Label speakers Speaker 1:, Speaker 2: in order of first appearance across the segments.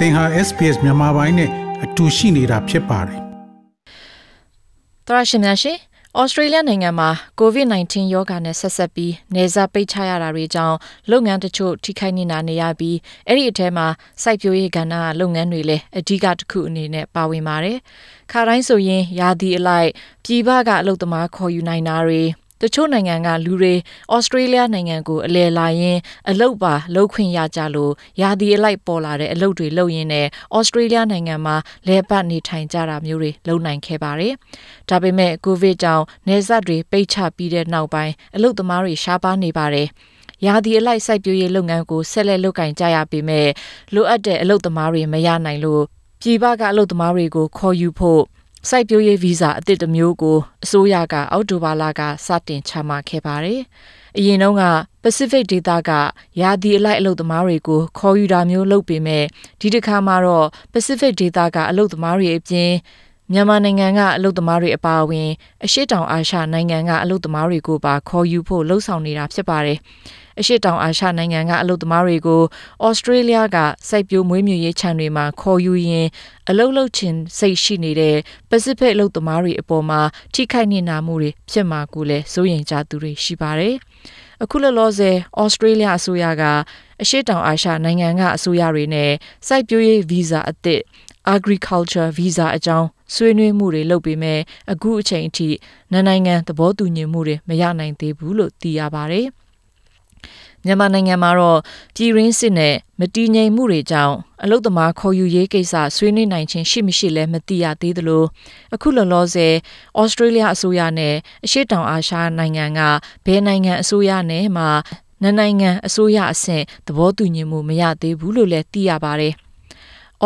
Speaker 1: သင်ဟာ SPS မြန်မာပိုင်းနဲ့အတူရှိနေတာဖြစ်ပါတယ်
Speaker 2: သရရှင်များရှင်ဩစတြေးလျနိုင်ငံမှာ COVID-19 ရောဂါနဲ့ဆက်ဆက်ပြီးနေစားပိတ်ချရတာတွေကြောင့်လုပ်ငန်းတချို့ထိခိုက်နေတာနေရပြီးအဲ့ဒီအထဲမှာစိုက်ပျိုးရေးကဏ္ဍကလုပ်ငန်းတွေလည်းအဓိကတစ်ခုအနေနဲ့ပါဝင်ပါတယ်။ခါတိုင်းဆိုရင်ယာဒီအလိုက်ပြည်ပကအလုပ်သမားခေါ်ယူနိုင်တာတွေ တချို့နိုင်ငံကလူတွေဩစတြေးလျနိုင်ငံကိုအလဲလာရင်အလုပ်ပါလုပ်ခွင့်ရကြလို့ယာဒီအလိုက်ပေါ်လာတဲ့အလုပ်တွေလုပ်ရင်းနဲ့ဩစတြေးလျနိုင်ငံမှာလဲပတ်နေထိုင်ကြတာမျိုးတွေလုပ်နိုင်ခဲ့ပါတယ်။ဒါပေမဲ့ကိုဗစ်ကြောင့်နေဆက်တွေပိတ်ချပြီးတဲ့နောက်ပိုင်းအလုပ်သမားတွေရှားပါးနေပါတယ်။ရာသီအလိုက်စိုက်ပျိုးရေးလုပ်ငန်းကိုဆက်လက်လုပ်ကင်ကြရပေမဲ့လိုအပ်တဲ့အလုပ်သမားတွေမရနိုင်လို့ပြည်ပကအလုပ်သမားတွေကိုခေါ်ယူဖို့ စိုက်ပျိုးရေးဗီဇာအသစ်တစ်မျိုးကိုအစိုးရကအောက်တိုဘာလကစတင်ချမှတ်ခဲ့ပါတယ်။အရင်တုန်းက Pacific ဒေသကယာဒီအလိုက်အလုပ်သမားတွေကိုခေါ်ယူတာမျိုးလုပ်ပေမဲ့ဒီတစ်ခါမှာတော့ Pacific ဒေသကအလုပ်သမားတွေအပြင်မြန်မာနိုင်ငံကအလုပ်သမားတွေအပါအဝင်အရှိတောင်အာရှနိုင်ငံကအလုပ်သမားတွေကိုပါခေါ်ယူဖို့လှုံ့ဆော်နေတာဖြစ်ပါတယ်။ အရှိတောင်အာရှနိုင်ငံကအလုပ်သမားတွေကိုဩစတြေးလျကစိုက်ပျိုးမွေးမြူရေးခြံတွေမှာခေါ်ယူရင်အလုပ်လုပ်ချင်စိတ်ရှိနေတဲ့ပစိဖိတ်အလုပ်သမားတွေအပေါ်မှာထိခိုက်နေနာမှုတွေဖြစ်မှာကိုလည်းစိုးရိမ်ကြသူတွေရှိပါတယ်။အခုလောလောဆယ်ဩစတြေးလျအစိုးရကအရှိတောင်အာရှနိုင်ငံကအစိုးရတွေနဲ့စိုက်ပျိုးရေးဗီဇာအသစ် agriculture visa အကြောင်းဆွေးနွေးမှုတွေလုပ်ပေမဲ့အခုအချိန်အထိနိုင်ငံသဘောတူညီမှုတွေမရနိုင်သေးဘူးလို့သိရပါတယ်။ မြန်မာနိုင်ငံမှာတော့ပြည်ရင်းစစ်နဲ့မတည်ငြိမ်မှုတွေကြောင့်အလုသမားခေါ်ယူရေးကိစ္စဆွေးနွေးနိုင်ခြင်းရှိမရှိလဲမသိရသေးသလိုအခုလောလောဆယ်ဩစတြေးလျအစိုးရနဲ့အရှေ့တောင်အာရှနိုင်ငံကဘယ်နိုင်ငံအစိုးရနဲ့မှနိုင်ငံအစိုးရအဆင့်သဘောတူညီမှုမရသေးဘူးလို့လည်းသိရပါတယ်။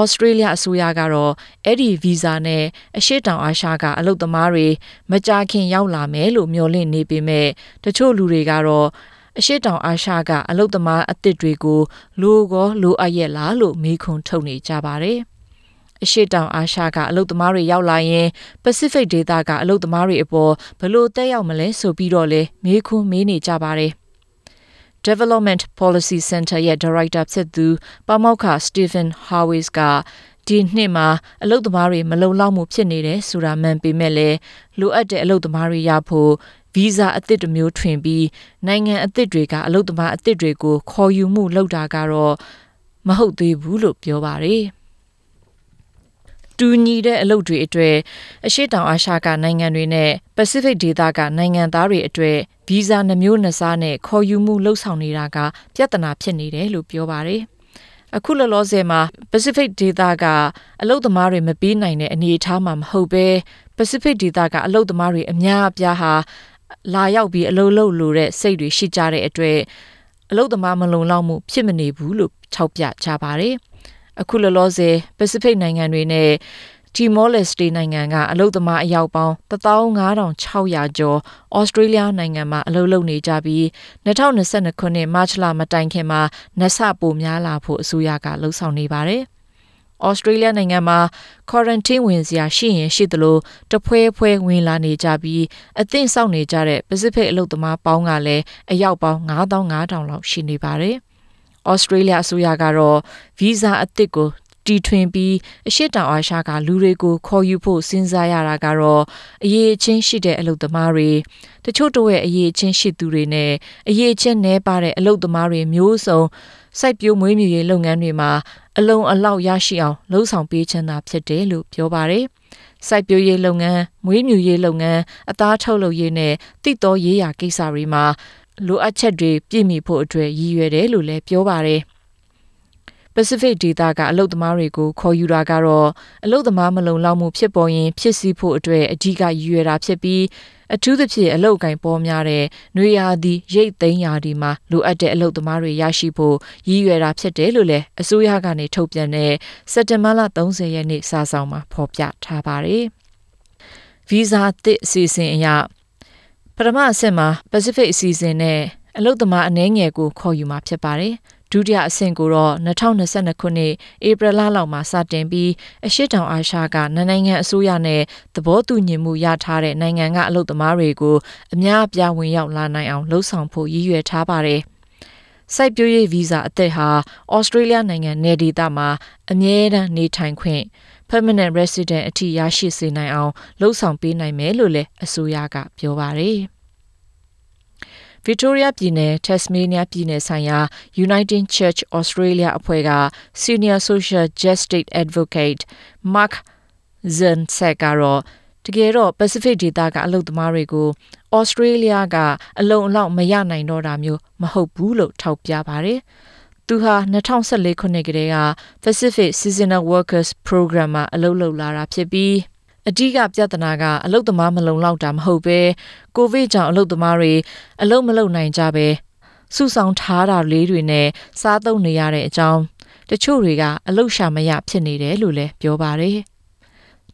Speaker 2: ဩစတြေးလျအစိုးရကတော့အဲ့ဒီဗီဇာနဲ့အရှိတောင်အာရှကအလုပ်သမားတွေမကြာခင်ရောက်လာမယ်လို့မျှော်လင့်နေပေမဲ့တချို့လူတွေကတော့ အရှိတောင်အာရှကအလုသမားအသစ်တွေကိုလိုကောလိုအပ်ရဲ့လားလို့မေးခွန်းထုတ်နေကြပါတယ်။အရှိတောင်အာရှကအလုသမားတွေရောက်လာရင် Pacific ဒေသကအလုသမားတွေအပေါ်ဘလို့တက်ရောက်မလဲဆိုပြီးတော့လေမေးခွန်းမေးနေကြပါတယ်။ Development Policy Center ရဲ့ Director ဖြစ်သူပါမောက္ခ Stephen Hawes ကဒီနှစ်မှာအလုသမားတွေမလုံလောက်မှုဖြစ်နေတယ်ဆိုတာမှန်ပေမဲ့လည်းလိုအပ်တဲ့အလုသမားတွေရဖို့ ဗီဇာအသစ်တစ်မျိုးထွင်ပြီးနိုင်ငံအသစ်တွေကအလုပ်သမားအသစ်တွေကိုခေါ်ယူမှုလုပ်တာကတော့မဟုတ်သေးဘူးလို့ပြောပါတယ်တူညီတဲ့အလုပ်တွေအတွေ့အရှိတောင်အာရှကနိုင်ငံတွေနဲ့ Pacific ဒေသကနိုင်ငံသားတွေအတွေ့ဗီဇာနှမျိုးနှစ်စားနဲ့ခေါ်ယူမှုလှုပ်ဆောင်နေတာကပြဿနာဖြစ်နေတယ်လို့ပြောပါတယ်။အခုလောလောဆယ်မှာ Pacific ဒေသကအလုပ်သမားတွေမပြီးနိုင်တဲ့အနေအထားမှာမဟုတ်ဘဲ Pacific ဒေသကအလုပ်သမားတွေအများအပြားဟာ လာရောက်ပြီးအလုပ်လုပ်လို့တဲ့စိတ်တွေရှိကြတဲ့အတွက်အလုပ်သမားမလုံလောက်မှုဖြစ်မနေဘူးလို့ထောက်ပြကြပါတယ်။အခုလောလောဆယ် Pacific နိုင်ငံတွေနဲ့ Timor Leste နိုင်ငံကအလုပ်သမားအယောက်ပေါင်း15600ကျော် Australia နိုင်ငံမှာအလုပ်လုပ်နေကြပြီး2022ခုနှစ်မတ်လမတိုင်ခင်မှာနှဆပိုများလာဖို့အစိုးရကလှုံ့ဆော်နေပါတယ်။ ဩစတြေးလျနိုင်ငံမှာ quarantine ဝင်စရာရှိရင်ရှိသလိုတဖွဲဖွဲဝင်လာနေကြပြီးအသင့်ဆောင်နေကြတဲ့ Pacific အလုပ်သမားပေါင်းကလည်းအယောက်ပေါင်း9500လောက်ရှိနေပါတယ်။ဩစတြေးလျအစိုးရကတော့ဗီဇာအသစ်ကို တီထွင်ပြီးအရှိတောင်အာရှကလူတွေကိုခေါ်ယူဖို့စဉ်းစားရတာကတော့အရေးအချင်းရှိတဲ့အလုပ်သမားတွေတချို့တော့ရဲ့အရေးအချင်းရှိသူတွေနဲ့အရေးချင်းနှဲပါတဲ့အလုပ်သမားတွေမျိုးစုံစိုက်ပျိုးမွေးမြူရေးလုပ်ငန်းတွေမှာအလုံးအလောက်ရရှိအောင်လှုံ့ဆော်ပေးခြင်းသာဖြစ်တယ်လို့ပြောပါတယ်။စိုက်ပျိုးရေးလုပ်ငန်း၊မွေးမြူရေးလုပ်ငန်း၊အသားထုတ်လုပ်ရေးနဲ့တည်တော်ရေးရာကိစ္စတွေမှာလိုအပ်ချက်တွေပြည့်မီဖို့အတွက်ရည်ရွယ်တယ်လို့လည်းပြောပါတယ်။ Pacific ဒေသကအလုတ်သမားတွေကိုခေါ်ယူတာကတော့အလုတ်သမားမလုံလောက်မှုဖြစ်ပေါ်ရင်ဖြစ်စီဖို့အတွက်အဓိကရည်ရွယ်တာဖြစ်ပြီးအထူးသဖြင့်အလုတ်ကင်ပေါ်များတဲ့နွေရာသီရိတ်သိမ်းရာဒီမှာလိုအပ်တဲ့အလုတ်သမားတွေရရှိဖို့ရည်ရွယ်တာဖြစ်တယ်လို့လည်းအစိုးရကနေထုတ်ပြန်တဲ့စက်တင်ဘာလ30ရက်နေ့စာဆောင်မှာဖော်ပြထားပါတယ်။ဗီဇာသစ်အစီအစဉ်အရပထမအဆင့်မှာ Pacific အစီအစဉ်နဲ့အလုတ်သမားအနှဲငယ်ကိုခေါ်ယူမှာဖြစ်ပါတယ်။ ဒုတိယအဆင့်ကိုတော့2022ခုနှစ်ဧပြီလလောက်မှာစတင်ပြီးအရှိတောင်အာရှကနိုင်ငံအစိုးရနဲ့သဘောတူညီမှုရထားတဲ့နိုင်ငံကအလုပ်သမားတွေကိုအများအပြားဝင်ရောက်လာနိုင်အောင်လှုံ့ဆော်ဖို့ရည်ရွယ်ထားပါတယ်။စိုက်ပျိုးရေးဗီဇာအသစ်ဟာဩစတြေးလျနိုင်ငံနယ်ဒေသမှာအမြဲတမ်းနေထိုင်ခွင့် permanent resident အထိရရှိစေနိုင်အောင်လှုံ့ဆော်ပေးနိုင်မယ်လို့လည်းအစိုးရကပြောပါတယ်။ Victoria ပြည်နယ် Tasmania ပြည်နယ်ဆိုင်ရာ Uniting Church Australia အဖွဲ့က Senior Social Justice Advocate Mark Zensek ကတော့ တကယ်တော့ Pacific ဒေသက အလုပ်သမားတွေကို Australia ကအလုံအလောက် မရနိုင်တော့တာမျိုး မဟုတ်ဘူးလို့ ထောက်ပြပါတယ်။သူဟာ2014ခုနှစ်ကတည်းက Pacific Seasonal Workers Program မှာ အလုပ်လုပ်လာတာဖြစ်ပြီး အဓိကပြဿနာကအလုပ်သမားမလုံလောက်တာမဟုတ်ပဲကိုဗစ်ကြောင့်အလုပ်သမားတွေအလုပ်မလုပ်နိုင်ကြပဲစုဆောင်ထားတာလေးတွေနဲ့စားသုံးနေရတဲ့အကြောင်းတချို့တွေကအလုပ်ရှာမရဖြစ်နေတယ်လို့လည်းပြောပါတယ်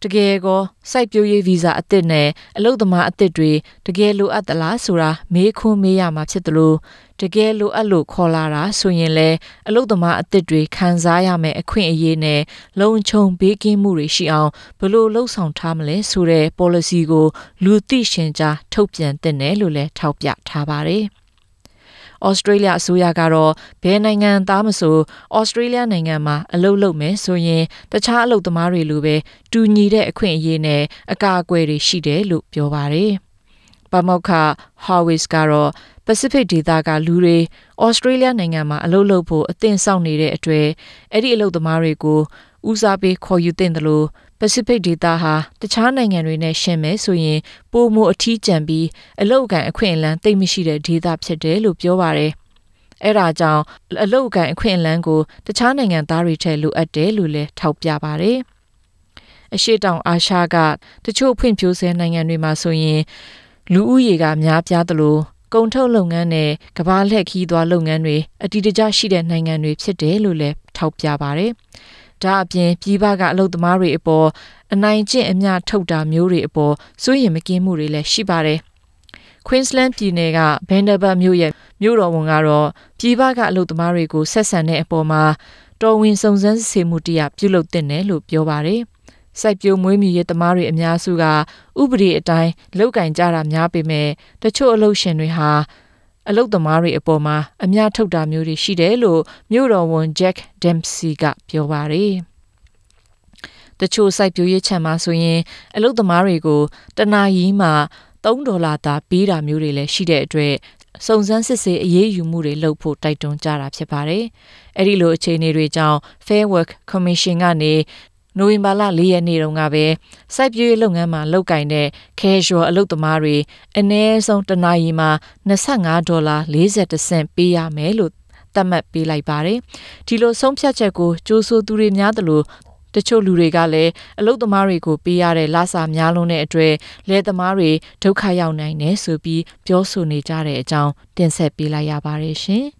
Speaker 2: တကယ်ကောစိုက်ပျိုးရေးဗီဇာအသစ်နဲ့အလုပ်သမားအသစ်တွေတကယ်လိုအပ်သလားဆိုတာမေးခွန်းမေးရမှာဖြစ်တယ်လို့ တကယ်လိုအပ်လို့ခေါ်လာတာဆိုရင်လည်းအလုပ်သမားအသစ်တွေခံစားရမယ်အခွင့်အရေးနဲ့လုံခြုံဘေးကင်းမှုတွေရှိအောင်ဘယ်လိုလှုပ်ဆောင်ထားမလဲဆိုတဲ့ policy ကိုလူသိရှင်ကြားထုတ်ပြန်တဲ့နယ်လို့လည်းထောက်ပြထားပါတယ်။ဩစတြေးလျအစိုးရကတော့ဘယ်နိုင်ငံသားမဆိုဩစတြေးလျနိုင်ငံမှာအလုပ်လုပ်မယ်ဆိုရင်တခြားအလုပ်သမားတွေလိုပဲတူညီတဲ့အခွင့်အရေးနဲ့အကာအကွယ်တွေရှိတယ်လို့ပြောပါတယ်။ ပမောက္ခ Howis ကတော့ Pacific ဒေသကလူတွေဩစတြေးလျနိုင်ငံမှာအလုပ်လုပ်ဖို့အသင့်ဆောင်နေတဲ့အတွေ့အဲ့ဒီအလုပ်သမားတွေကိုဦးစားပေးခေါ်ယူသင့်တယ်လို့ Pacific ဒေသဟာတခြားနိုင်ငံတွေနဲ့ရှင်းမယ်ဆိုရင်ပိုမိုအထီးကျန်ပြီးအလောက်အကန်အခွင့်အလမ်းသိမ့်မရှိတဲ့ဒေသဖြစ်တယ်လို့ပြောပါတယ်။အဲဒါကြောင့်အလောက်အကန်အခွင့်အလမ်းကိုတခြားနိုင်ငံသားတွေထက်လိုအပ်တယ်လို့လည်းထောက်ပြပါတယ်။အရှိတောင်အာရှကတချို့ဖွံ့ဖြိုးဆဲနိုင်ငံတွေမှာဆိုရင် လူဦးရေကများပြားသလိုကုန်ထုတ်လုပ်ငန်းနဲ့ကမ္ဘာလှည့်ခီးသွားလုပ်ငန်းတွေအတီးတကျရှိတဲ့နိုင်ငံတွေဖြစ်တယ်လို့လည်းထောက်ပြပါတယ်။ဒါအပြင်ပြည်ပကအလုပ်သမားတွေအပေါ်အနိုင်ကျင့်အမျှထုတ်တာမျိုးတွေအပေါ်စိုးရင်မကင်းမှုတွေလည်းရှိပါတယ်။ Queensland ပြည်နယ်က Vanderbilt မြို့ရဲ့မြို့တော်ဝန်ကတော့ပြည်ပကအလုပ်သမားတွေကိုဆက်ဆံတဲ့အပေါ်မှာတော်ဝင်စုံစမ်းစစ်ဆေးမှုတရားပြုလုပ်တဲ့နယ်လို့ပြောပါတယ်။ စိုက်ပျိုးမွေးမြူရေးသမားတွေအများစုကဥပဒေအတိုင်းလောက်ကင်ကြတာများပေမဲ့တချို့အလုပ်ရှင်တွေဟာအလုပ်သမားတွေအပေါ်မှာအများထုတ်တာမျိုးတွေရှိတယ်လို့မြို့တော်ဝန် Jack Dempsey ကပြောပါတယ်။တချို့စိုက်ပျိုးရေးခြံမှာဆိုရင် အလုပ်သမားတွေကိုတနာရီမှ3ဒေါ်လာသာပေးတာမျိုးတွေလည်းရှိတဲ့အတွက်စုံစမ်းစစ်ဆေးအရေးယူမှုတွေလုပ်ဖို့တိုက်တွန်းကြတာဖြစ်ပါတယ်။အဲဒီလိုအခြေအနေတွေကြောင့် Fair Work Commission ကနေ နိုဝင်ဘာလ၄ရက်နေ့တုန်းကပဲစိုက်ပျိုးရေးလုပ်ငန်းမှာလုပ်ကင်တဲ့ casual အလုပ်သမားတွေအနည်းဆုံးတစ်နာရီမှာ25ဒေါ်လာ40စင့်ပေးရမယ်လို့သတ်မှတ်ပေးလိုက်ပါတယ်။ဒီလိုဆုံးဖြတ်ချက်ကိုကြိုးဆိုသူတွေများသလိုတချို့လူတွေကလည်းအလုပ်သမားတွေကိုပေးရတဲ့လစာများလုံးတဲ့အတွက်လယ်သမားတွေဒုက္ခရောက်နိုင်တယ်ဆိုပြီးပြောဆိုနေကြတဲ့အကြောင်းတင်ဆက်ပေးလိုက်ရပါတယ်ရှင်။